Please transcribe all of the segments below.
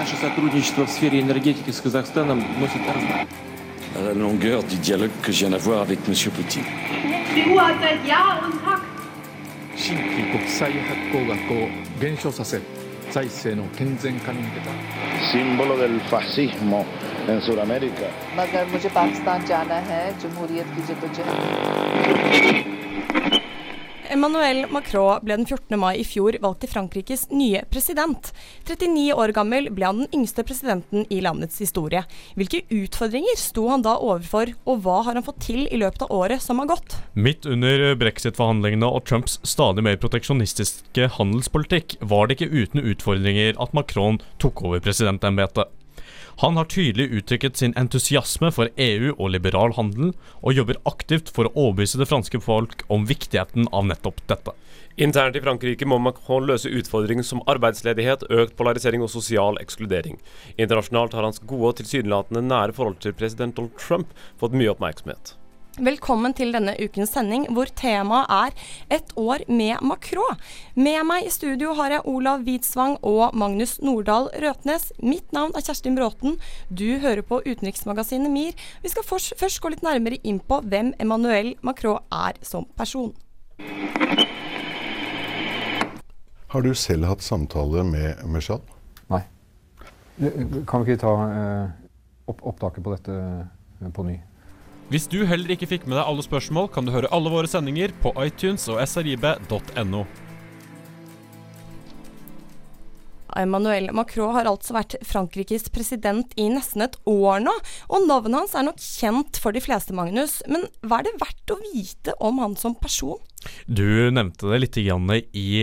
Наше сотрудничество в сфере la longueur du dialogue que je viens d'avoir avec M. Poutine. Símbolo del fascismo en Sudamérica. मगर मुझे पाकिस्तान जाना है जमहूरियत की जदोजहद Emmanuel Macron ble den 14. mai i fjor valgt til Frankrikes nye president. 39 år gammel ble han den yngste presidenten i landets historie. Hvilke utfordringer sto han da overfor, og hva har han fått til i løpet av året som har gått? Midt under brexit-forhandlingene og Trumps stadig mer proteksjonistiske handelspolitikk var det ikke uten utfordringer at Macron tok over presidentembetet. Han har tydelig uttrykket sin entusiasme for EU og liberal handel, og jobber aktivt for å overbevise det franske folk om viktigheten av nettopp dette. Internt i Frankrike må Macron løse utfordringer som arbeidsledighet, økt polarisering og sosial ekskludering. Internasjonalt har hans gode og tilsynelatende nære forhold til president Donald Trump fått mye oppmerksomhet. Velkommen til denne ukens sending, hvor temaet er ett år med makrå. Med meg i studio har jeg Olav Hvitsvang og Magnus Nordahl Røtnes. Mitt navn er Kjerstin Bråten. Du hører på utenriksmagasinet MIR. Vi skal først, gå litt nærmere inn på hvem Emmanuel Macron er som person. Har du selv hatt samtale med Meshal? Nei. Kan vi ikke ta eh, opp opptaket på dette eh, på ny? Hvis du heller ikke fikk med deg alle spørsmål, kan du høre alle våre sendinger på iTunes og srib.no. Emmanuel Macron har altså vært Frankrikes president i nesten et år nå, og navnet hans er nok kjent for de fleste, Magnus. Men hva er det verdt å vite om han som person? Du nevnte det litt i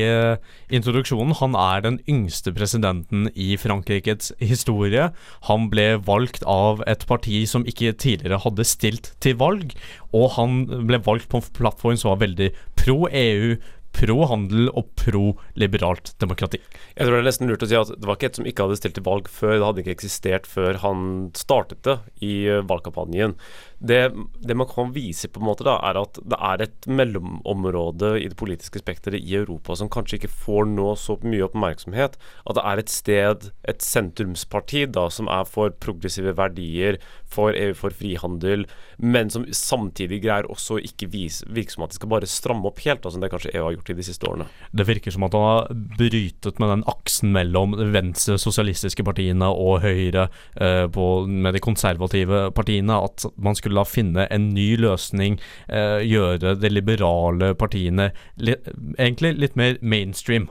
uh, introduksjonen. Han er den yngste presidenten i Frankrikes historie. Han ble valgt av et parti som ikke tidligere hadde stilt til valg, og han ble valgt på en plattform som var veldig pro EU, pro handel og pro liberalt demokrati. Jeg tror det er nesten lurt å si at det var ikke et som ikke hadde stilt til valg før. Det hadde ikke eksistert før han startet det i uh, valgkampanjen. Det, det, kan vise på en måte da, er at det er et mellomområde i det politiske spekteret i Europa som kanskje ikke får nå så mye oppmerksomhet. At det er et sted, et sentrumsparti, da, som er for progressive verdier, for EU, for frihandel, men som samtidig greier også ikke virke som at de skal bare stramme opp helt, da, som det kanskje EU har gjort i de siste årene. Det virker som at han har brytet med den aksen mellom venstre sosialistiske partiene og høyre eh, på, med de konservative partiene. At man skulle skulle da finne en ny løsning, eh, gjøre de liberale partiene li egentlig litt mer mainstream.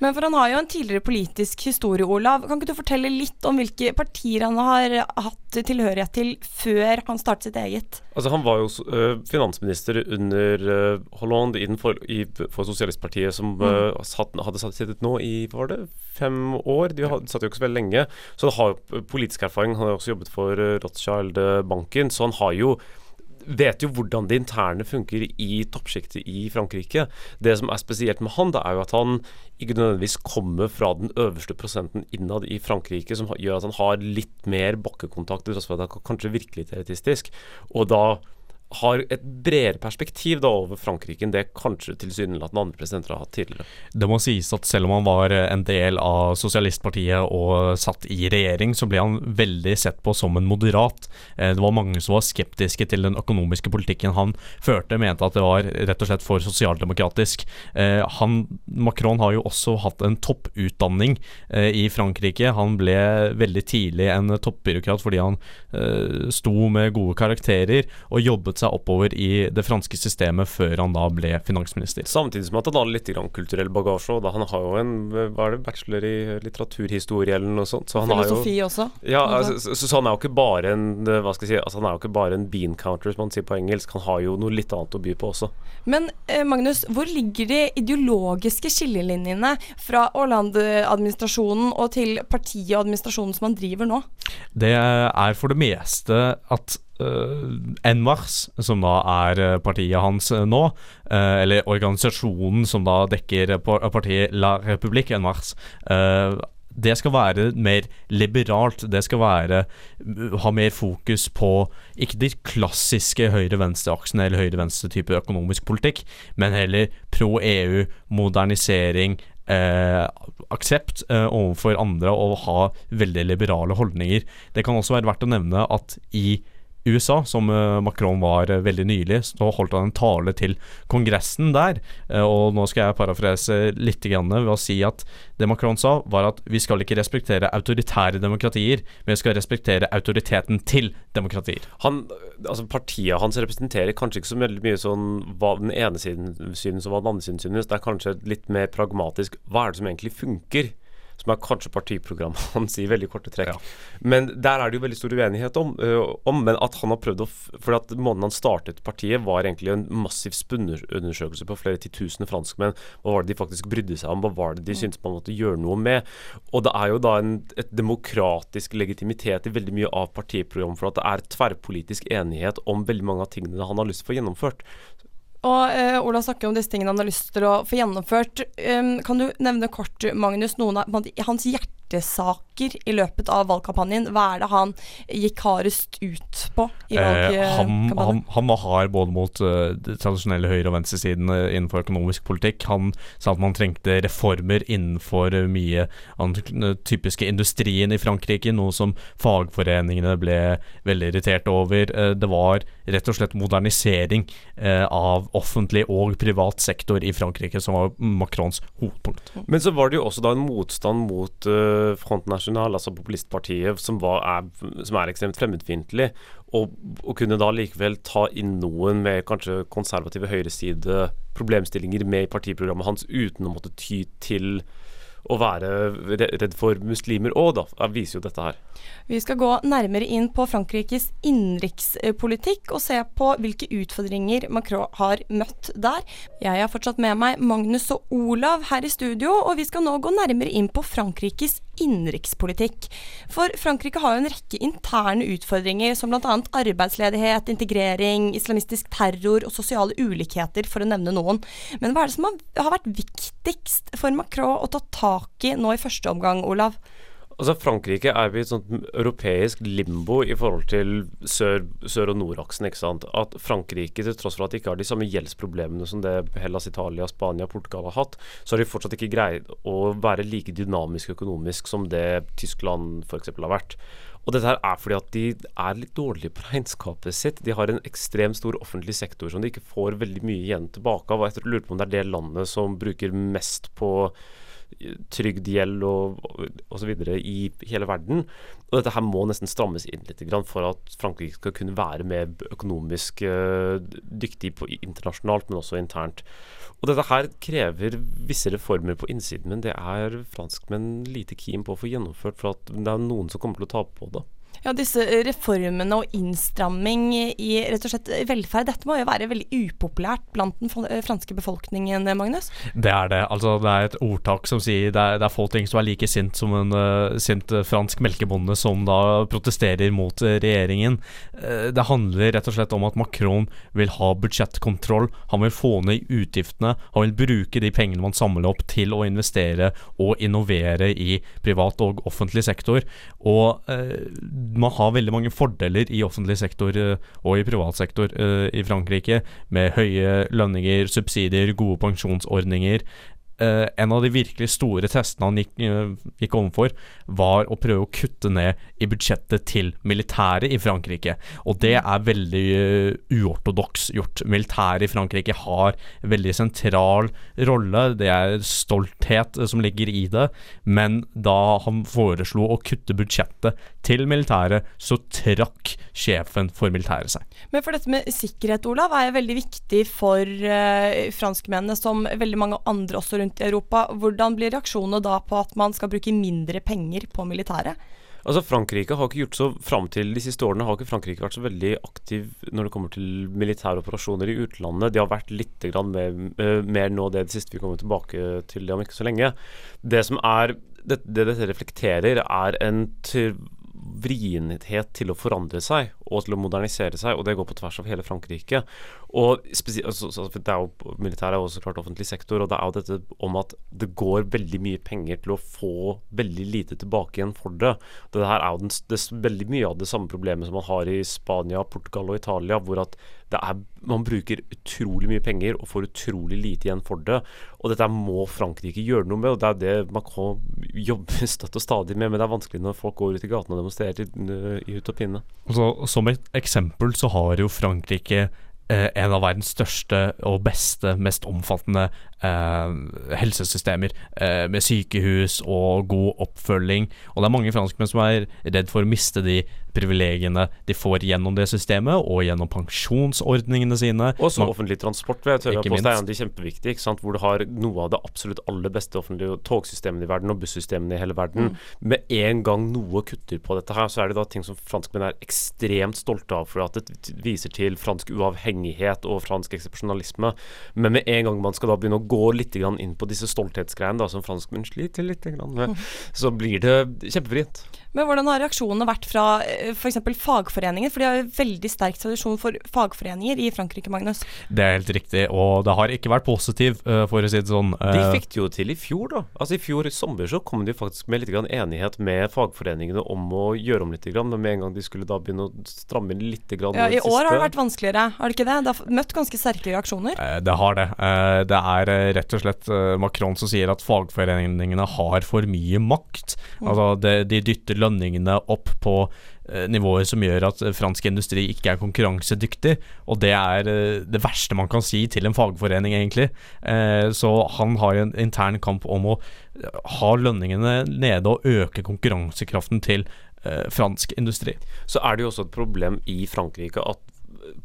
Men for han har jo en tidligere politisk historie, Olav. Kan ikke du fortelle litt om hvilke partier han har hatt tilhørighet til før han startet sitt eget? Altså Han var jo uh, finansminister under uh, Hollande for, i, for Sosialistpartiet, som uh, satt, hadde sittet nå i hva var det, fem år. De hadde, satt jo ikke så veldig lenge. Så han har jo politisk erfaring. Han har også jobbet for Rothschild-banken, så han har jo vet jo hvordan det interne funker i toppsjiktet i Frankrike. Det som er spesielt med han, det er jo at han ikke nødvendigvis kommer fra den øverste prosenten innad i Frankrike, som gjør at han har litt mer bakkekontakt, til tross for at han kanskje virker litt elitistisk. Og da har et bredere perspektiv da over Frankrike enn det kanskje tilsynelatende andre presidenter har hatt tidligere. Det må sies at selv om han var en del av sosialistpartiet og satt i regjering, så ble han veldig sett på som en moderat. Eh, det var mange som var skeptiske til den økonomiske politikken han førte, mente at det var rett og slett for sosialdemokratisk. Eh, han, Macron har jo også hatt en topputdanning eh, i Frankrike. Han ble veldig tidlig en toppbyråkrat fordi han sto med gode karakterer og jobbet seg oppover i det franske systemet før han da ble finansminister. Samtidig som at han har litt kulturell bagasje. Da han har jo en hva er det, bachelor i litteraturhistorie eller noe sånt. Så Filosofi jo, også. Ja, altså, så, så, han er jo ikke bare en hva skal jeg si, altså, han er jo ikke bare en bean counter, som man sier på engelsk. Han har jo noe litt annet å by på også. Men eh, Magnus, hvor ligger de ideologiske skillelinjene fra Hollande-administrasjonen og til partiet og administrasjonen som han driver nå? Det er for det meste at uh, Envars, som da er eh, partiet hans eh, nå, eller organisasjonen som da dekker partiet La République Envars, uh, det skal være mer liberalt. Det skal være ha mer fokus på ikke de klassiske høyre-venstre-aksene eller høyre-venstre type økonomisk politikk, men heller pro EU, modernisering, eh, aksept eh, overfor andre og ha veldig liberale holdninger. Det kan også være verdt å nevne at i USA, som eh, Macron var eh, veldig nylig, så holdt han en tale til kongressen der. Eh, og nå skal jeg parafrese litt grann ved å si at det Macron sa, var at vi skal ikke respektere autoritære demokratier, men vi skal respektere autoriteten til demokratier. Han, altså Partiet hans representerer kanskje ikke så veldig mye sånn hva den ene siden synes og hva den andre siden synes. Det er kanskje litt mer pragmatisk. Hva er det som egentlig funker? Som er kanskje partiprogrammet hans i veldig korte trekk. Ja. Men der er det jo veldig stor uenighet om, uh, om men at han har prøvd å For at måten han startet partiet, var egentlig en massiv spunderundersøkelse på flere titusener franskmenn. Hva var det de faktisk brydde seg om? Hva var det de mm. syntes man måtte gjøre noe med? Og det er jo da en, et demokratisk legitimitet i veldig mye av partiprogrammet, for at det er tverrpolitisk enighet om veldig mange av tingene han har lyst til å få gjennomført. Og uh, Ola snakker om disse tingene han har lyst til å få gjennomført. Um, kan du nevne kort, Magnus, noen av hans hjertesaker i løpet av valgkampanjen? Hva er det han gikk hardest ut på i valgkampanjen? Eh, han, han, han, var hard både mot uh, de tradisjonelle høyre- og venstresiden uh, innenfor økonomisk politikk. Han sa at man trengte reformer innenfor uh, mye av den typiske industrien i Frankrike, noe som fagforeningene ble veldig irritert over. det var rett og slett modernisering av offentlig og privat sektor i Frankrike, som var Macrons hovedpunkt. Men så var det jo også da en motstand mot uh, Front National, altså populistpartiet, som, var, er, som er ekstremt fremmedfiendtlig. Og, og, kunne da likevel ta inn noen med kanskje konservative høyreside problemstillinger med i partiprogrammet hans, uten å måtte ty til å være redd for muslimer òg, da, viser jo dette her. Vi skal gå nærmere inn på Frankrikes innenrikspolitikk og se på hvilke utfordringer Macron har møtt der. Jeg har fortsatt med meg Magnus og Olav her i studio, og vi skal nå gå nærmere inn på Frankrikes innenrikspolitikk. For Frankrike har jo en rekke interne utfordringer, som bl.a. arbeidsledighet, integrering, islamistisk terror og sosiale ulikheter, for å nevne noen. Men hva er det som har vært viktigst for Macron å ta tak i nå i første omgang, Olav? Altså Frankrike er i et sånt europeisk limbo i forhold til sør-, sør og nordaksen. ikke sant? At Frankrike, til tross for at de ikke har de samme gjeldsproblemene som det Hellas, Italia, Spania og Portugal har hatt, så har de fortsatt ikke greid å være like dynamisk økonomisk som det Tyskland f.eks. har vært. Og dette her er fordi at de er litt dårlige på regnskapet sitt. De har en ekstremt stor offentlig sektor som de ikke får veldig mye igjen tilbake av. Og jeg lurer på om det er det landet som bruker mest på trygdgjeld og osv. i hele verden. Og dette her må nesten strammes inn litt for at Frankrike skal kunne være mer økonomisk uh, dyktig internasjonalt, men også internt. Og dette her krever visse reformer på innsiden, men det er franskmenn lite keen på å få gjennomført, for at det er noen som kommer til å tape på det. Ja, disse reformene og innstramming i rett og slett velferd, dette må jo være veldig upopulært blant den franske befolkningen, Magnus? Det er det. Altså, det er et ordtak som sier det er, det er få ting som er like sint som en uh, sint fransk melkebonde som da protesterer mot uh, regjeringen. Uh, det handler rett og slett om at Macron vil ha budsjettkontroll. Han vil få ned utgiftene. Han vil bruke de pengene man samler opp til å investere og innovere i privat og offentlig sektor. Og man har veldig mange fordeler i offentlig sektor eh, og i privat sektor uh, i Frankrike, med høye lønninger, subsidier, gode pensjonsordninger. Uh, en av de virkelig store testene han gikk, uh, gikk overfor, var å prøve å kutte ned i budsjettet til militæret i Frankrike. Og det er veldig uh, uortodoks gjort. Militæret i Frankrike har en veldig sentral rolle. Det er stolthet som ligger i det. Men da han foreslo å kutte budsjettet til militæret, så trakk sjefen for militæret seg. Men for dette med sikkerhet, Olav, er veldig viktig for franskmennene, som veldig mange andre også rundt rundt i Europa. Hvordan blir reaksjonene da på at man skal bruke mindre penger på militæret? Altså Frankrike har ikke gjort så Fram til de siste årene har ikke Frankrike vært så veldig aktiv når det kommer til militære operasjoner i utlandet. De har vært litt mer, uh, mer nå det, det siste vi kommer tilbake til det om ikke så lenge. Det som er det, det dette reflekterer, er en vrienhet til å forandre seg. Og til å modernisere seg, og det går på tvers av hele Frankrike. Og altså, det er jo, Militæret er jo også klart offentlig sektor, og det er jo dette om at det går veldig mye penger til å få veldig lite tilbake igjen for det. Det her er jo den, det, er veldig mye av det samme problemet som man har i Spania, Portugal og Italia, hvor at det er, man bruker utrolig mye penger og får utrolig lite igjen for det. Og dette må Frankrike gjøre noe med, og det er det Macron jobber støtt og stadig med. Men det er vanskelig når folk går ut i gatene og demonstrerer i, i ut og pinne. Og så, som et eksempel så har jo Frankrike eh, en av verdens største og beste, mest omfattende helsesystemer, eh, med sykehus og god oppfølging. Og det er mange franskmenn som er redd for å miste de privilegiene de får gjennom det systemet, og gjennom pensjonsordningene sine. Og så offentlig transport. vil jeg tørre å Ikke er de sant? Hvor du har noe av det absolutt aller beste offentlige togsystemene i verden, og bussystemene i hele verden. Mm. Med en gang noe kutter på dette her, så er det da ting som franskmenn er ekstremt stolte av, for at det viser til fransk uavhengighet og fransk eksepsjonalisme. Men med en gang man skal da begynne å gå litt grann inn på disse stolthetsgreiene, da, som franskmenn sliter litt grann med, så blir det kjempefritt. Men hvordan har reaksjonene vært fra f.eks. fagforeninger? For de har jo veldig sterk tradisjon for fagforeninger i Frankrike, Magnus. Det er helt riktig, og det har ikke vært positiv, eh, for å si det sånn. De Eh, fikk det jo til i fjor, da. Altså I fjor i sommer så kom de faktisk med litt grann enighet med fagforeningene om å gjøre om litt, grann, men med en gang de skulle da begynne å stramme inn litt grann Ja, I år har det vært vanskeligere, har det ikke det? Det har møtt ganske sterke reaksjoner. Eh, Det har det. Eh, Det er eh, rett og slett eh, Macron som sier at fagforeningene har for mye makt. Mm. Altså de, de dytter lønningene opp på eh, nivåer som gjør at eh, fransk industri ikke er konkurransedyktig. Og det er eh, det verste man kan si til en fagforening, egentlig. Eh, Så han har en intern kamp om å eh, ha lønningene nede og øke konkurransekraften til eh, fransk industri. Så er det jo også et problem i Frankrike at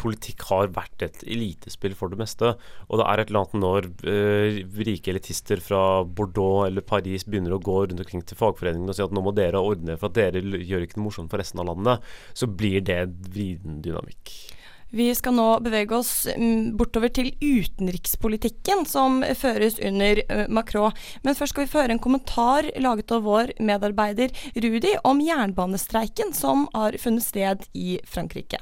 politikk har vært et elitespill for det meste. Og det er et eller annet når eh, rike elitister fra Bordeaux eller Paris begynner å gå rundt omkring til fagforeningene og si at nå må dere ordne for at dere gjør ikke noe morsomt for resten av landet, så blir det en vrien dynamikk. Vi skal nå bevege oss mm, bortover til utenrikspolitikken som føres under Macron. Men først skal vi få høre en kommentar laget av vår medarbeider Rudi om jernbanestreiken som har funnet sted i Frankrike.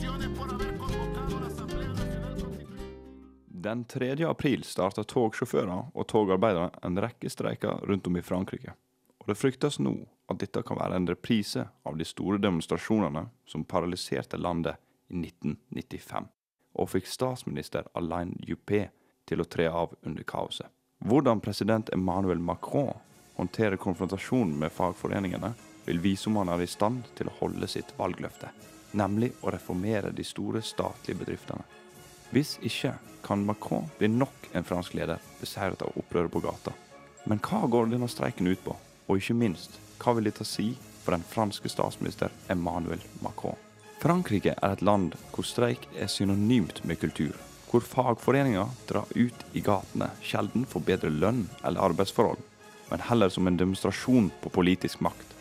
Den 3. april starta togsjåfører og togarbeidere en rekke streiker rundt om i Frankrike. Og det fryktes nå at dette kan være en reprise av de store demonstrasjonene som paralyserte landet i 1995, og fikk statsminister Alain Juppé til å tre av under kaoset. Hvordan president Emmanuel Macron håndterer konfrontasjonen med fagforeningene, vil vise om han er i stand til å holde sitt valgløfte, nemlig å reformere de store statlige bedriftene. Hvis ikke kan Macron bli nok en fransk leder beseiret av opprøret på gata. Men hva går denne streiken ut på? Og ikke minst, hva vil dette si for den franske statsminister Emmanuel Macron? Frankrike er et land hvor streik er synonymt med kultur. Hvor fagforeninger drar ut i gatene sjelden for bedre lønn eller arbeidsforhold, men heller som en demonstrasjon på politisk makt.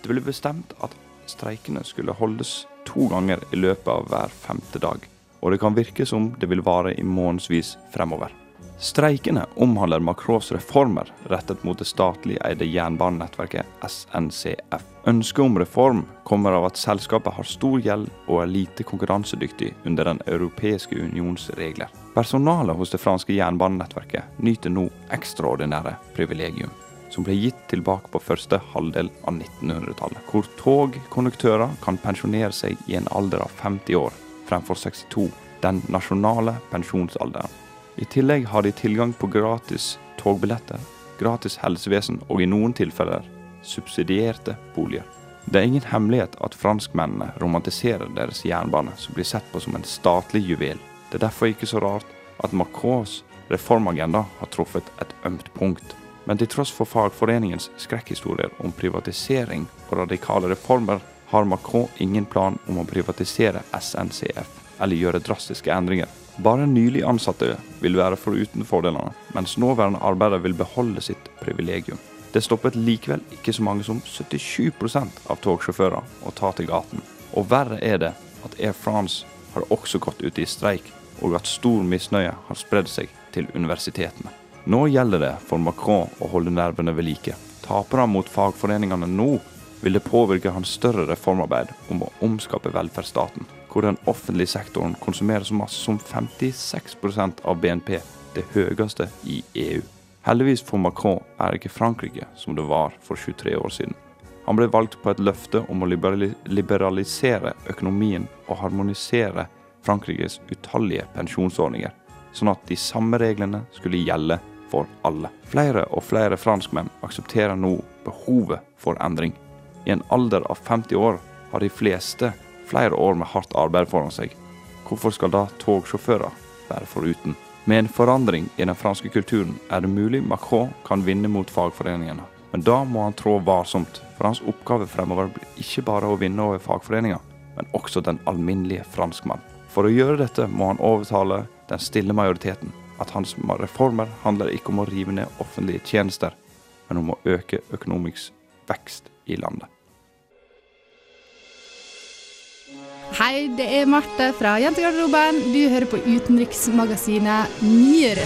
Det ble bestemt at streikene skulle holdes to ganger i løpet av hver femte dag og det kan virke som det vil vare i månedsvis fremover. Streikene omhandler Macrons reformer rettet mot det statlig eide jernbanenettverket SNCF. Ønsket om reform kommer av at selskapet har stor gjeld og er lite konkurransedyktig under Den europeiske unions regler. Personalet hos det franske jernbanenettverket nyter nå ekstraordinære privilegium som ble gitt tilbake på første halvdel av 1900-tallet, hvor togkonduktører kan pensjonere seg i en alder av 50 år fremfor 62, den nasjonale pensjonsalderen. I tillegg har de tilgang på gratis togbilletter, gratis helsevesen og i noen tilfeller subsidierte boliger. Det er ingen hemmelighet at franskmennene romantiserer deres jernbane, som blir sett på som en statlig juvel. Det er derfor ikke så rart at Macrons reformagenda har truffet et ømt punkt. Men til tross for fagforeningens skrekkhistorier om privatisering og radikale reformer, har Macron ingen plan om å privatisere SNCF eller gjøre drastiske endringer. Bare nylig ansatte vil være foruten fordelene, mens nåværende arbeidere vil beholde sitt privilegium. Det stoppet likevel ikke så mange som 77% av togsjåfører å ta til gaten. Og verre er det at Air France har også gått ut i streik, og at stor misnøye har spredd seg til universitetene. Nå gjelder det for Macron å holde nervene ved like. Taper han mot fagforeningene nå, vil det påvirke hans større reformarbeid om å omskape velferdsstaten, hvor den offentlige sektoren konsumerer så masse som 56% av BNP, det høyeste i EU. Heldigvis for Macron er ikke Frankrike som det var for 23 år siden. Han ble valgt på et løfte om å liberalisere økonomien og harmonisere Frankrikes utallige pensjonsordninger, sånn at de samme reglene skulle gjelde for alle. Flere og flere franskmenn aksepterer nå behovet for endring. I en alder av 50 år har de fleste flere år med hardt arbeid foran seg. Hvorfor skal da togsjåfører være foruten? Med en forandring i den franske kulturen er det mulig Macron kan vinne mot fagforeningene. Men da må han trå varsomt, for hans oppgave fremover blir ikke bare å vinne over fagforeninger, men også den alminnelige franskmann. For å gjøre dette må han overtale den stille majoriteten at hans reformer handler ikke om å rive ned offentlige tjenester, men om å øke økonomisk vekst i landet. Hei, det er Marte fra Jentegarderoben. Du hører på utenriksmagasinet MIR.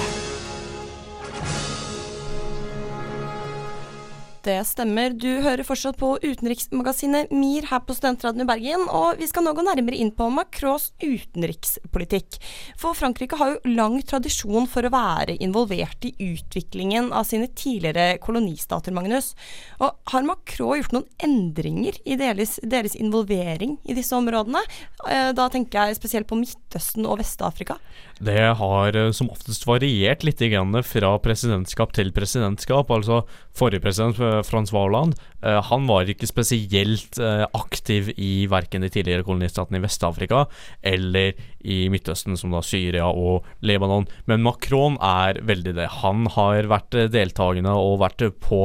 Det stemmer. Du hører fortsatt på utenriksmagasinet MIR her på Studentradioen i Bergen, og vi skal nå gå nærmere inn på Macrons utenrikspolitikk. For Frankrike har jo lang tradisjon for å være involvert i utviklingen av sine tidligere kolonistater, Magnus. Og har Macron gjort noen endringer i deres, deres involvering i disse områdene? Eh, da tenker jeg spesielt på Midtøsten og Vest-Afrika. Det har eh, som oftest variert litt fra presidentskap til presidentskap. Altså forrige president Frans Hollande, uh, han var ikke spesielt uh, aktiv i verken de tidligere kolonistatene i Vest-Afrika eller i Midtøsten, som da Syria og Lebanon. Men Macron er veldig det. Han har vært eh, deltakende og vært på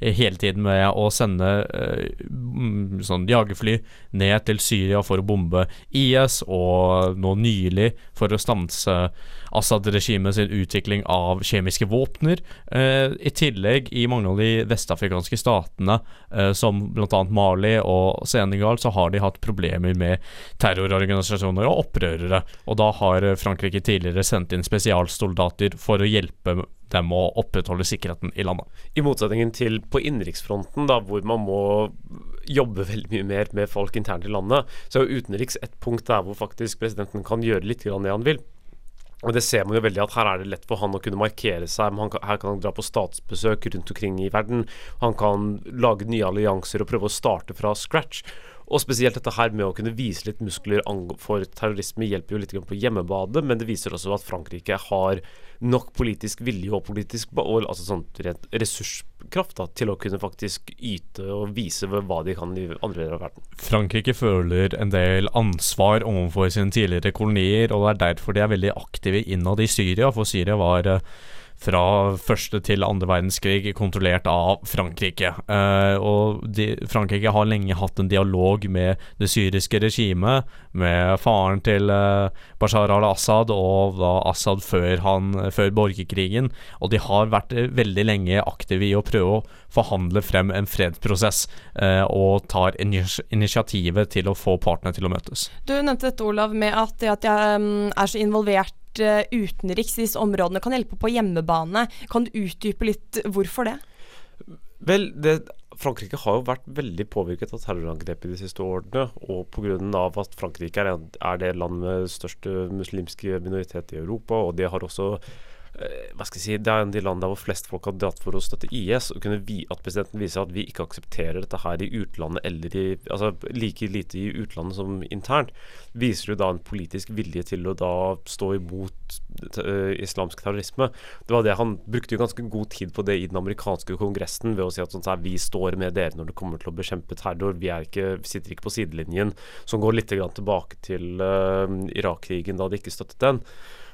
hele tiden med å sende uh, sånn jagerfly ned til Syria for å bombe IS, og nå nylig for å stanse Assad-regimet sin utvikling av kjemiske våpner. Uh, I tillegg, i mange av de vestafrikanske statene, uh, som bl.a. Mali og Senegal, så har de hatt problemer med terrororganisasjoner og opprørere. Og da har Frankrike tidligere sendt inn spesialsoldater for å hjelpe dem å opprettholde sikkerheten i landet. I motsetningen til på innenriksfronten, hvor man må jobbe veldig mye mer med folk internt i landet, så er utenriks et punkt der hvor faktisk presidenten kan gjøre litt det han vil. Og det ser man jo veldig at Her er det lett for han å kunne markere seg. men kan, Her kan han dra på statsbesøk rundt omkring i verden. Han kan lage nye allianser og prøve å starte fra scratch. Og spesielt dette her med å kunne vise litt muskler for terrorisme hjelper jo litt på hjemmebade, men det viser også at Frankrike har nok politisk vilje og politisk altså sånn ressurskraft da, til å kunne faktisk yte og vise hva de kan i andre deler av verden. Frankrike føler en del ansvar overfor sine tidligere kolonier, og det er derfor de er veldig aktive innad i Syria, for Syria var uh, fra første til andre verdenskrig kontrollert av Frankrike. Eh, og de, Frankrike har lenge hatt en dialog med det syriske regimet, med faren til eh, Bashar al-Assad og da Assad før, han, før borgerkrigen. Og de har vært uh, veldig lenge aktive i å prøve å forhandle frem en fredsprosess, og tar initiativet til å få partene til å møtes. Du nevnte dette, Olav, med at, at jeg um, er så involvert Eh, utenriks disse områdene kan hjelpe på hjemmebane. Kan du utdype litt hvorfor det? Vel, det, Frankrike har jo vært veldig påvirket av terrorangrepet de siste årene. Og pga. at Frankrike er, er det landet med største muslimske minoritet i Europa, og de har også hva skal jeg si, Det er en av de landene hvor flest folk har dratt for å støtte IS. og kunne vi, At presidenten viser at vi ikke aksepterer dette her i utlandet eller i, altså like lite i utlandet som internt, viser jo da en politisk vilje til å da stå imot uh, islamsk terrorisme. Det var det Han brukte jo ganske god tid på det i den amerikanske kongressen ved å si at sånn, så her, vi står med dere når det kommer til å bekjempe terror. Vi, ikke, sitter ikke på sidelinjen, som går litt tilbake til uh, Irak-krigen da de ikke støttet den.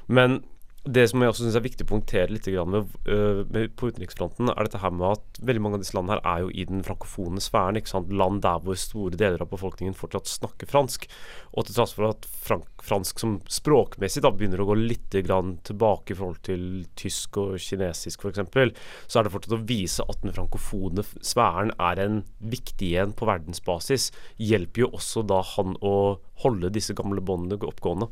Men det som jeg også synes er viktig å punktere litt med, uh, med, på utenriksfronten, er dette her med at veldig mange av disse landene her er jo i den frankofone sfæren. ikke sant? Land der hvor store deler av befolkningen fortsatt snakker fransk. Og til tross for at frank, fransk som språkmessig da begynner å gå litt grann tilbake i forhold til tysk og kinesisk f.eks., så er det fortsatt å vise at den frankofone sfæren er en viktig en på verdensbasis. Hjelper jo også da han å holde disse gamle båndene oppgående.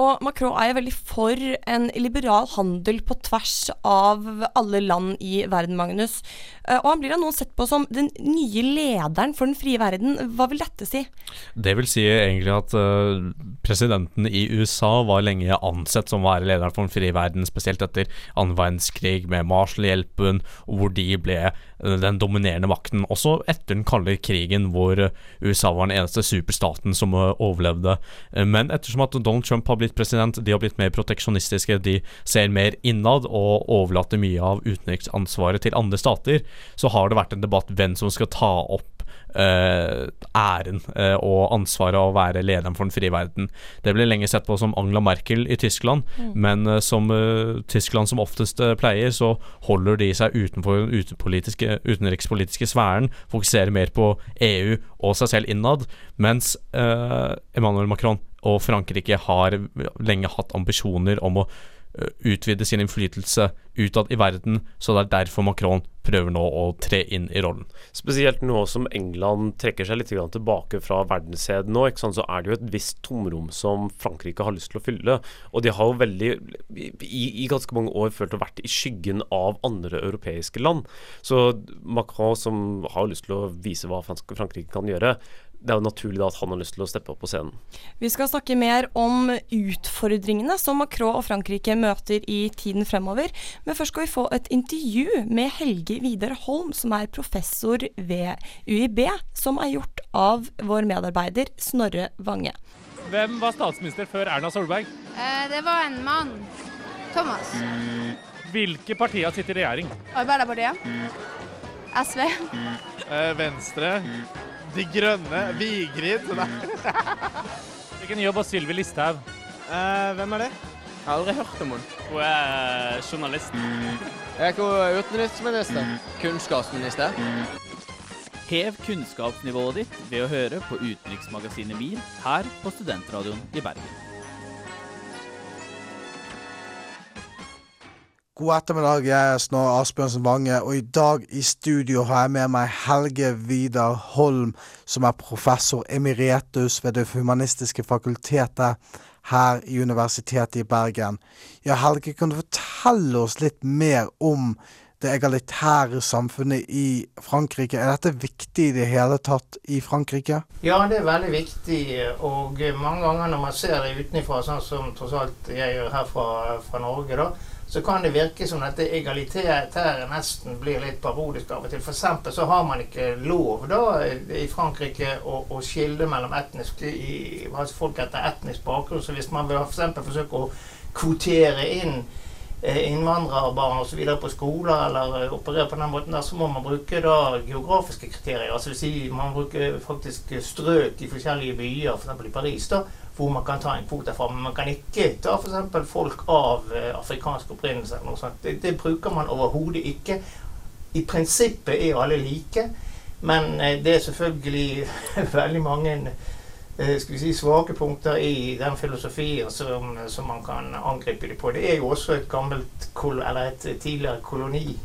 Og Macron er jo veldig for en liberal handel på tvers av alle land i verden, Magnus. Eh, og han blir av noen sett på som den nye lederen for den frie verden. Hva vil dette si? Det vil si egentlig at uh, presidenten i USA var lenge ansett som å være lederen for den frie verden, spesielt etter annen verdenskrig med Marshall-hjelpen, hvor de ble uh, den dominerende makten. Også etter den kalde krigen, hvor USA var den eneste superstaten som overlevde. men ettersom at Donald Trump har blitt president, de har blitt mer proteksjonistiske, de ser mer innad og overlater mye av utenriksansvaret til andre stater, så har det vært en debatt hvem som skal ta opp Uh, æren uh, og ansvaret av å være lederen for den frie verden. Det ble lenge sett på som Angela Merkel i Tyskland, mm. men uh, som Tyskland som oftest pleier, så holder de seg utenfor den utenrikspolitiske sfæren, fokuserer mer på EU og seg selv innad, mens Emmanuel Macron og Frankrike har lenge hatt ambisjoner om å utvide sin innflytelse utad i verden, så det er derfor Macron prøver nå å tre inn i rollen. Spesielt nå som England trekker seg litt tilbake fra verdensscenen nå, så er det jo et visst tomrom som Frankrike har lyst til å fylle. Og de har jo veldig, i, i ganske mange år, følt å vært i skyggen av andre europeiske land. Så Macron, som har lyst til å vise hva Frankrike kan gjøre, det er jo naturlig da at han har lyst til å steppe opp på scenen. Vi skal snakke mer om utfordringene som Macron og Frankrike møter i tiden fremover. Men først skal vi få et intervju med Helge Vidar Holm, som er professor ved UiB, som er gjort av vår medarbeider Snorre Vange. Hvem var statsminister før Erna Solberg? Eh, det var en mann. Thomas. Hvilke partier sitter i regjering? Arbeiderpartiet. SV. Eh, Venstre. De Grønne, Vigrid Hvilken jobb har Sylvi Listhaug? Eh, hvem er det? Jeg har aldri hørt om henne. Hun er eh, journalist. Jeg er utenriksminister. Kunnskapsminister. Hev kunnskapsnivået ditt ved å høre på utenriksmagasinet MIR her på Studentradioen i Bergen. God ettermiddag, jeg er Snorre Asbjørnsen Vange, og i dag i studio har jeg med meg Helge Vidar Holm, som er professor emeritus ved Det humanistiske fakultetet her i Universitetet i Bergen. Ja, Helge, kan du fortelle oss litt mer om det egalitære samfunnet i Frankrike. Er dette viktig i det hele tatt i Frankrike? Ja, det er veldig viktig. Og mange ganger når man ser det utenfra, sånn som tross alt jeg gjør her fra, fra Norge, da, så kan det virke som dette egalitære nesten blir litt parodisk av og til. F.eks. så har man ikke lov da i Frankrike å, å skille mellom etnisk i, altså folk etter etnisk bakgrunn. Så hvis man vil f.eks. forsøke å kvotere inn innvandrerbarn osv. på skoler, eller opererer operere på den måten der, så må man bruke da geografiske kriterier. Altså si man bruker faktisk strøk i forskjellige byer, f.eks. For i Paris. da, hvor man kan ta en kvote fra. Men man kan ikke ta f.eks. folk av uh, afrikansk opprinnelse. eller noe sånt. Det, det bruker man overhodet ikke. I prinsippet er alle like, men det er selvfølgelig veldig mange skal vi si, svake punkter i den filosofien som, som man kan angripe dem på. Det er jo også et gammelt, eller et tidligere koloni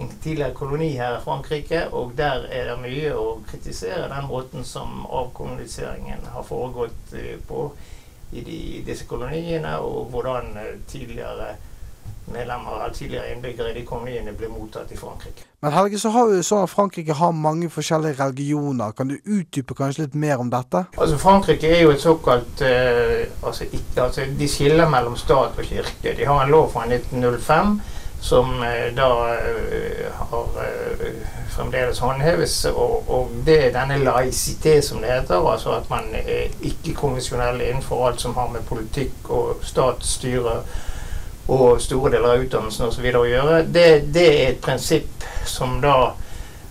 en tidligere koloni her i Frankrike, og der er det mye å kritisere den måten som avkoloniseringen har foregått eh, på i de, disse koloniene, og hvordan eh, tidligere medlemmer av tidligere innbyggere i de koloniene ble mottatt i Frankrike. Men Helge, så har vi sånn at Frankrike har mange forskjellige religioner. Kan du utdype kanskje litt mer om dette? Altså Frankrike er jo et såkalt uh, altså, ikke, altså, De skiller mellom stat og kirke. De har en lov fra 1905 som eh, da eh, har eh, fremdeles håndheves. Og, og det er denne laicité, som det heter, altså at man er ikke-konvensjonell innenfor alt som har med politikk og statsstyre og store deler av utdannelsen osv. å gjøre. Det, det er et prinsipp som da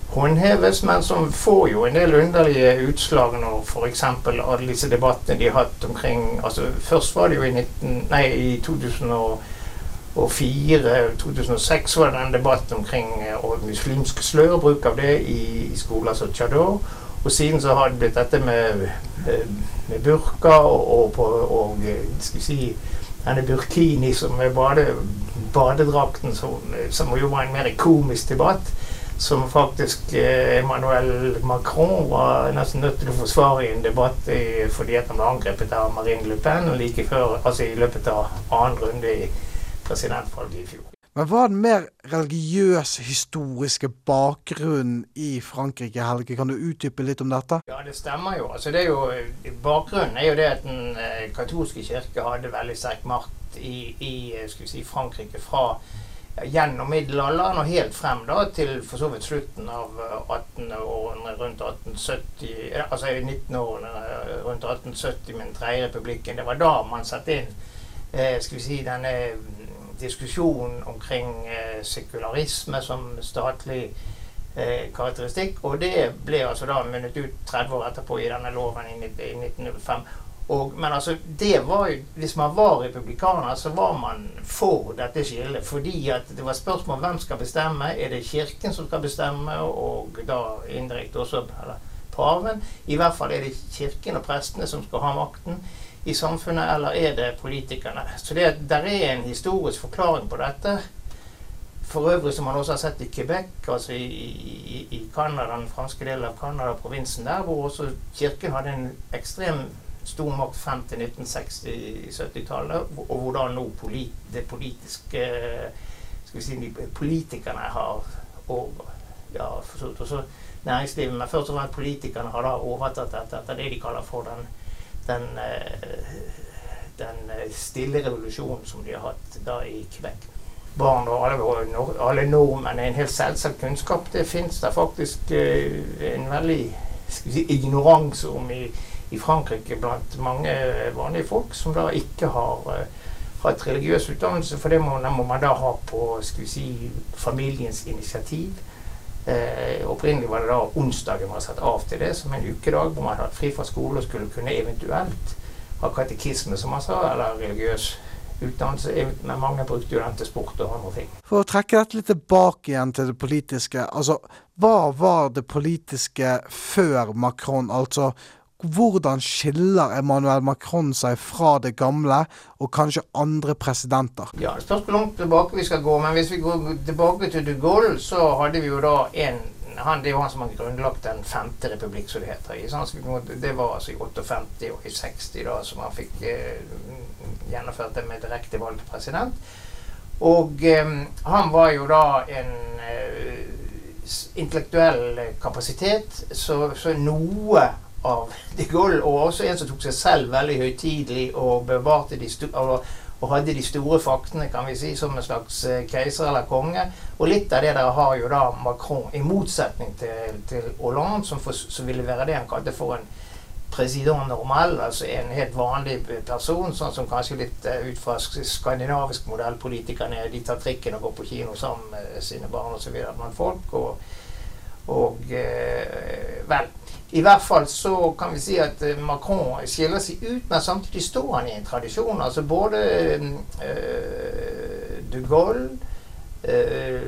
håndheves, men som får jo en del underlige utslag når f.eks. alle disse debattene de har hatt omkring altså Først var det jo i, 19, nei, i 2004 2006 var det en debatt omkring uh, muslimsk slør, bruk av det i, i skoler som Chador. Og siden så har det blitt dette med, med burka og, og, og, og skal vi si, denne burkini som er bade, badedrakten, som, som jo var en mer komisk debatt. Som faktisk eh, Emmanuel Macron var nesten nødt til å forsvare i en debatt i, fordi at han ble angrepet av Marine Le Pen like før, altså i løpet av annen runde i presidentvalget i fjor. Men hva er den mer religiøse, historiske bakgrunnen i Frankrike, Helge? Kan du utdype litt om dette? Ja, det stemmer jo. Altså, det er jo bakgrunnen er jo det at den eh, katolske kirke hadde veldig sterk makt i, i vi si, Frankrike fra ja, gjennom middelalderen og helt frem da til for så vidt slutten av 18-årene rundt 1870 Altså i 19-årene rundt 1870 med den tredje republikken. Det var da man satte inn eh, skal vi si, denne diskusjon omkring eh, sekularisme som statlig eh, karakteristikk. Og det ble altså da munnet ut 30 år etterpå i denne loven i, i 1905. Og, men altså, det var jo, hvis man var republikaner, så var man for dette skillet. Fordi at det var spørsmål om hvem skal bestemme. Er det Kirken som skal bestemme, og da indirekte også eller, paven? I hvert fall er det Kirken og prestene som skal ha makten i samfunnet, eller er det politikerne? Så det, der er en historisk forklaring på dette. For øvrig som man også har sett i Quebec, altså i, i, i Canada, den franske delen av Canada, provinsen der, hvor også kirken hadde en ekstrem stor makt frem til 1960-70-tallet, og hvor da nå polit, det politiske skal vi si, Politikerne har og, ja, forstått, også næringslivet, men først og fremst politikerne har da overtatt dette etter det de kaller for den den, den stille revolusjonen som de har hatt da i Quebec. Barn og alle, alle nordmenn er en helt selvsagt kunnskap. Det fins da faktisk en veldig si, ignoranse om i, i, Frankrike blant mange vanlige folk som da ikke har hatt religiøs utdannelse, for det må, må man da ha på si, familiens initiativ. Eh, opprinnelig var det da onsdagen man satt av til det, som en ukedag hvor man hadde fri fra skole og skulle kunne eventuelt ha katekisme, som man sa, eller religiøs utdannelse. Men mange brukte jo den til sport og andre ting. For å trekke dette litt tilbake igjen til det politiske. altså Hva var det politiske før Macron? Altså hvordan skiller Emmanuel Macron seg fra det gamle og kanskje andre presidenter? Ja, Det spørs hvor langt tilbake vi skal gå. Men hvis vi går tilbake til de Gaulle, så hadde vi jo da en han, Det er jo han som har grunnlagt den femte republikk, som det heter. Det var altså i 58 og i 60 da som han fikk eh, gjennomført det med direkte valgt president. Og eh, han var jo da en eh, intellektuell kapasitet, så, så noe av de Gaulle, og også en som tok seg selv veldig høytidelig og bevarte de store og hadde de store faktene, kan vi si, som en slags eh, keiser eller konge. Og litt av det der har jo da Macron, i motsetning til, til Hollande, som, for, som ville være det han kalte for en president normal, altså en helt vanlig person, sånn som kanskje litt uh, ut fra skandinavisk modell. Politikerne de tar trikken og går på kino sammen med sine barn osv. blant folk. Og, og uh, vel, i hvert fall så kan vi si at eh, Macron skiller seg ut, men samtidig står han i en tradisjon. Altså både uh, de Gaulle, uh,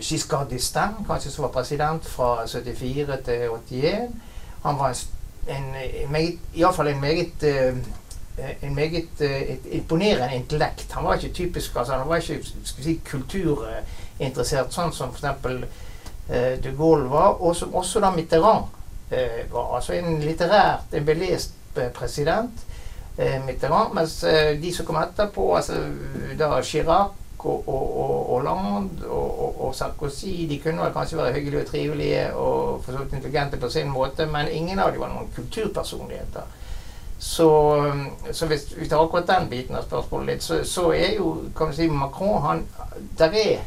Giscard d'Estaing, kanskje som var president fra 74 til 81. Han var en, en meget, iallfall en meget en meget et imponerende intellekt. Han var ikke typisk altså Han var ikke si, kulturinteressert, sånn som f.eks. Uh, de Gaulle var, og som også da Mitterrand var altså en litterært, en belest eh, president. Eh, Mitterrand, mens de som kom etterpå, altså da Chirac og, og, og Hollande og, og, Sarkozy de kunne vel kanskje være hyggelige og trivelige og for så vidt intelligente på sin måte, men ingen av dem var noen kulturpersonligheter. Så, så hvis vi tar akkurat den biten av spørsmålet litt, så, så er jo kan vi si, Macron han, der er,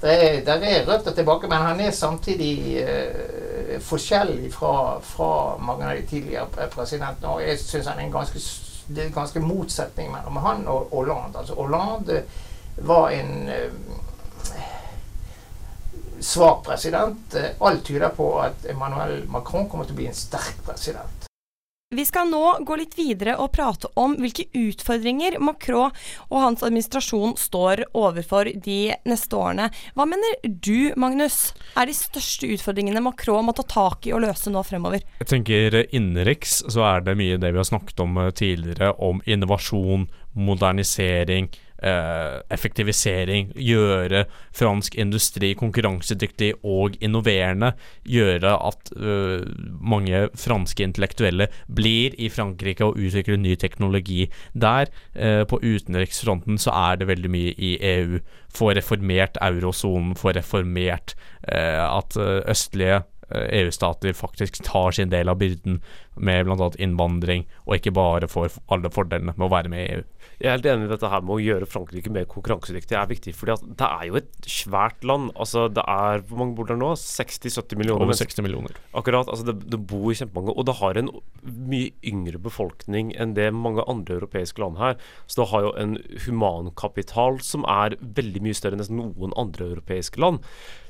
der er, der er røtter tilbake, men han er samtidig eh, forskjellig fra, fra, mange av de tidligere presidentene. Og jeg syns han er en ganske, det er en ganske motsetning mellom han og Hollande. Altså Hollande var en uh, svak president. Alt tyder på at Emmanuel Macron kommer til å bli en sterk president. Vi skal nå gå litt videre og prate om hvilke utfordringer Macron og hans administrasjon står overfor de neste årene. Hva mener du, Magnus, er de største utfordringene Macron må ta tak i og løse nå fremover? Jeg tenker Innenriks så er det mye det vi har snakket om eh, tidligere, om innovasjon, modernisering, eh, effektivisering. Gjøre fransk industri konkurransedyktig og innoverende. Gjøre at eh, mange franske intellektuelle blir i Frankrike og utvikler ny teknologi der. Eh, på utenriksfronten så er det veldig mye i EU. Få reformert eurosonen, få reformert eh, at eh, østlige EU-stater faktisk tar sin del av byrden med bl.a. innvandring, og ikke bare får alle fordelene med å være med i EU. Jeg er helt enig i dette her med å gjøre Frankrike mer konkurransedyktig er viktig. fordi at det er jo et svært land. altså det er, Hvor mange bor der nå? 60-70 millioner? Over 60 millioner. Akkurat. altså Det, det bor kjempemange. Og det har en mye yngre befolkning enn det mange andre europeiske land her. Så det har jo en humankapital som er veldig mye større enn nesten noen andre europeiske land.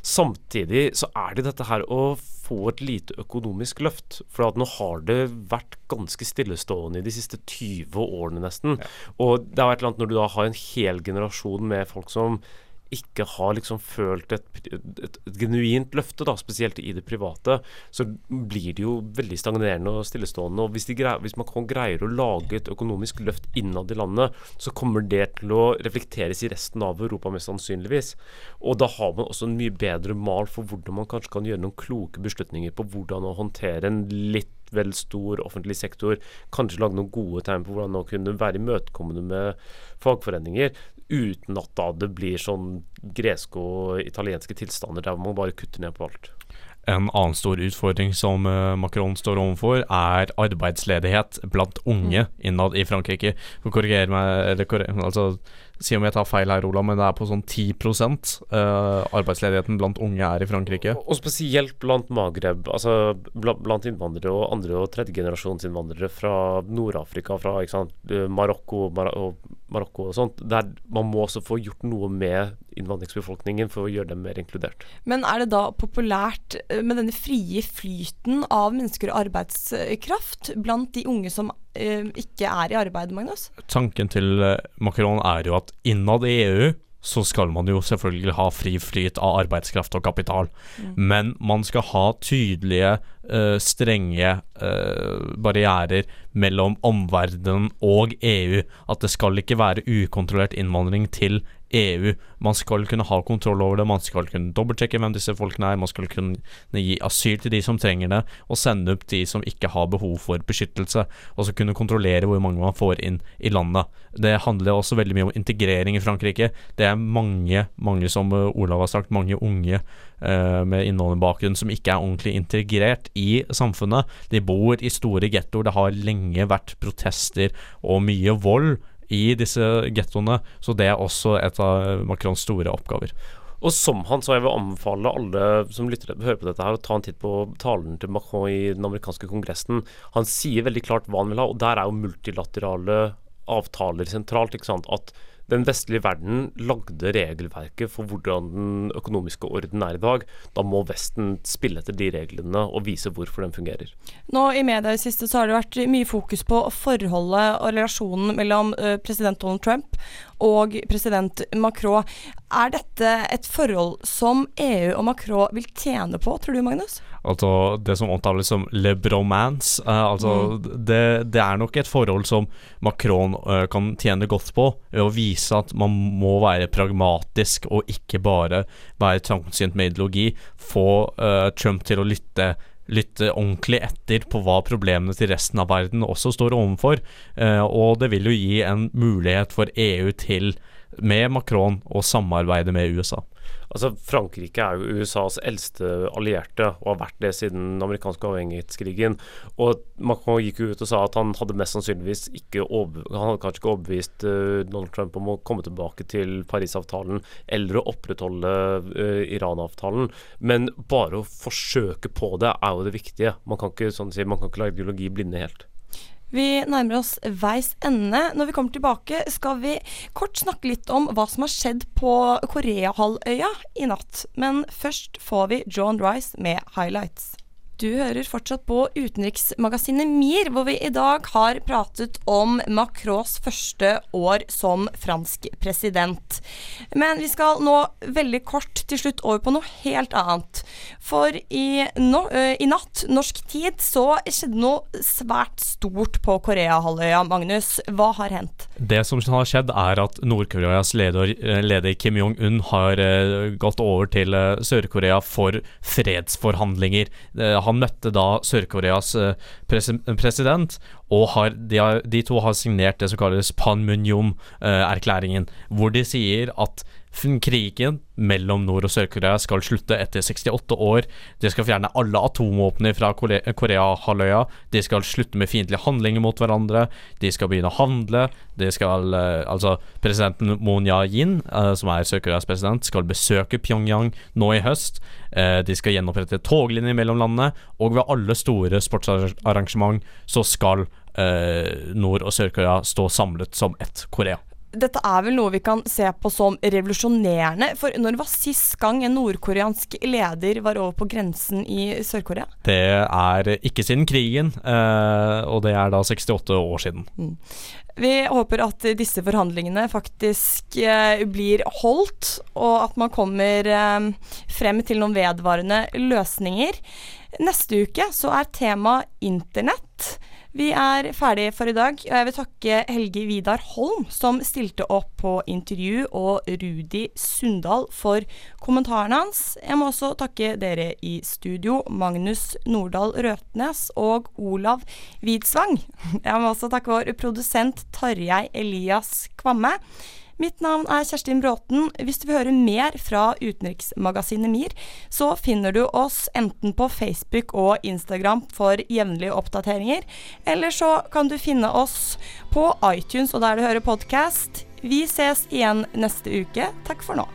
Samtidig så er det dette her å få et lite økonomisk løft. For at nå har det vært ganske stillestående i de siste 20 årene nesten. Ja. Og det er et eller annet når du da har en hel generasjon med folk som ikke har liksom følt et, et, et, genuint løfte, da, spesielt i det private, så blir det jo veldig stagnerende og stillestående. og Hvis, greier, hvis man greier å lage et økonomisk løft innad i landet, så kommer det til å reflekteres i resten av Europa, mest sannsynligvis. Og da har man også en mye bedre mal for hvordan man kanskje kan gjøre noen kloke beslutninger på hvordan å håndtere en litt vel stor offentlig sektor, kanskje lage noen gode tegn på hvordan man kunne være imøtekommende med fagforeninger uten at da det blir sånn greske og italienske tilstander der man bare kutter ned på alt. En annen stor utfordring som eh, Macron står overfor, er arbeidsledighet blant unge innad i Frankrike. For korrigere meg, altså Si om jeg tar feil her, Ola, men det er på sånn 10 uh, arbeidsledigheten blant unge er i Frankrike. Og spesielt blant Magreb, altså blant innvandrere og andre- og tredjegenerasjonsinnvandrere fra Nord-Afrika, fra sant, eh, Marokko, Mar og Marokko og sånt. Der man må også få gjort noe med innvandringsbefolkningen for å gjøre dem mer inkludert. Men er det da populært eh, med denne frie flyten av mennesker og arbeidskraft blant de unge som uh, ikke er i arbeid, Magnus? Tanken til eh, Macron er jo at innad i EU så skal man jo selvfølgelig ha fri flyt av arbeidskraft og kapital. Mm. Men man skal ha tydelige, uh, strenge uh, barrierer mellom omverdenen og EU. At det skal ikke være ukontrollert innvandring til EU. Man skal kunne ha kontroll over det, man skal kunne dobbeltsjekke hvem disse folkene er, man skal kunne gi asyl til de som trenger det, og sende opp de som ikke har behov for beskyttelse, og så kunne kontrollere hvor mange man får inn i landet. Det handler også veldig mye om integrering i Frankrike. Det er mange, mange som eh, Olav har sagt, mange unge uh, med innvandrerbakgrunn som ikke er ordentlig integrert i samfunnet. De bor i store gettoer, det har lenge vært protester og mye vold i disse gettoene. Så det er også et av Macrons store oppgaver. Og som han, så jeg vil anbefale alle som lytter hører på dette her, å ta en titt på talen til Macron i den amerikanske kongressen. Han sier veldig klart hva han vil ha, og der er jo multilaterale avtaler sentralt. ikke sant, at den vestlige verden lagde regelverket for hvordan den økonomiske orden er i dag. Da må Vesten spille etter de reglene og vise hvorfor den fungerer. Nå I media i siste så har det vært mye fokus på forholdet og relasjonen mellom uh, president Donald Trump og president Macron. Er dette et forhold som EU og Macron vil tjene på, tror du Magnus? Altså Det som omtales som le bromance. Uh, altså mm. det, det, er nok et forhold som Macron uh, kan tjene godt på, ved å vise at man må være pragmatisk og ikke bare være trangsynt med ideologi. Få uh, Trump til å lytte lytte ordentlig etter på hva problemene til resten av verden også står overfor. Eh, og det vil jo gi en mulighet for EU til, med Macron, å samarbeide med USA. Altså, Frankrike er jo USAs eldste allierte, og har vært det siden den amerikanske avhengighetskrigen. Og Macron gikk jo ut og sa at han hadde mest sannsynligvis ikke han hadde kanskje ikke overbevist uh, Donald Trump om å komme tilbake til Parisavtalen eller å opprettholde uh, Iran-avtalen. Men bare å forsøke på det er jo det viktige. Man kan ikke, sånn si, man kan ikke la ideologi blinde helt. Vi nærmer oss veis ende. Når vi kommer tilbake, skal vi kort snakke litt om hva som har skjedd på Koreahalvøya i natt. Men først får vi John Rice med 'Highlights'. Du hører fortsatt på utenriksmagasinet MIR, hvor vi i dag har pratet om Macrons første år som fransk president. Men vi skal nå veldig kort til slutt over på noe helt annet. For i, no, uh, i natt, norsk tid, så skjedde noe svært stort på Koreahalvøya. Magnus, hva har hendt? Det som har skjedd, er at Nord-Koreas leder, leder, Kim Jong-un har uh, gått over til Sør-Korea for fredsforhandlinger. Han møtte da Sør-Koreas pres president, og har, de, har, de, to har signert det som kalles Panmunjom-erklæringen, hvor de sier at krigen mellom Nord- og Sør-Korea skal slutte etter 68 år. De skal fjerne alle atomvåpnene fra Korea-halvøya. De skal slutte med fiendtlige handlinger mot hverandre. De skal begynne å handle. De skal, altså Presidenten Moon Jae-in, som er Sør-Koreas president, skal besøke Pyongyang nå i høst. De skal gjenopprette toglinjer mellom landene, og ved alle store sportsarrangement så skal Nord- og Sør-Korea stå samlet som ett Korea dette er vel noe vi kan se på som revolusjonerende. For når var sist gang en nordkoreansk leder var over på grensen i Sør-Korea? Det er ikke siden krigen, eh, og det er da 68 år siden. Mm. Vi håper at disse forhandlingene faktisk eh, blir holdt, og at man kommer eh, frem til noen vedvarende løsninger. Neste uke så er tema internett. Vi er ferdige for i dag. og Jeg vil takke Helge Vidar Holm, som stilte opp på intervju, og Rudi Sundal for kommentarene hans. Jeg må også takke dere i studio, Magnus Nordahl Røtnes og Olav Widsvang. Jeg må også takke vår produsent Tarjei Elias Kvamme. Mitt navn er Kjerstin Bråten. Hvis du vil høre mer fra utenriksmagasinet MIR, så finner du oss enten på Facebook og Instagram for jevnlige oppdateringer, eller så kan du finne oss på iTunes og der du hører podkast. Vi ses igjen neste uke. Takk for nå.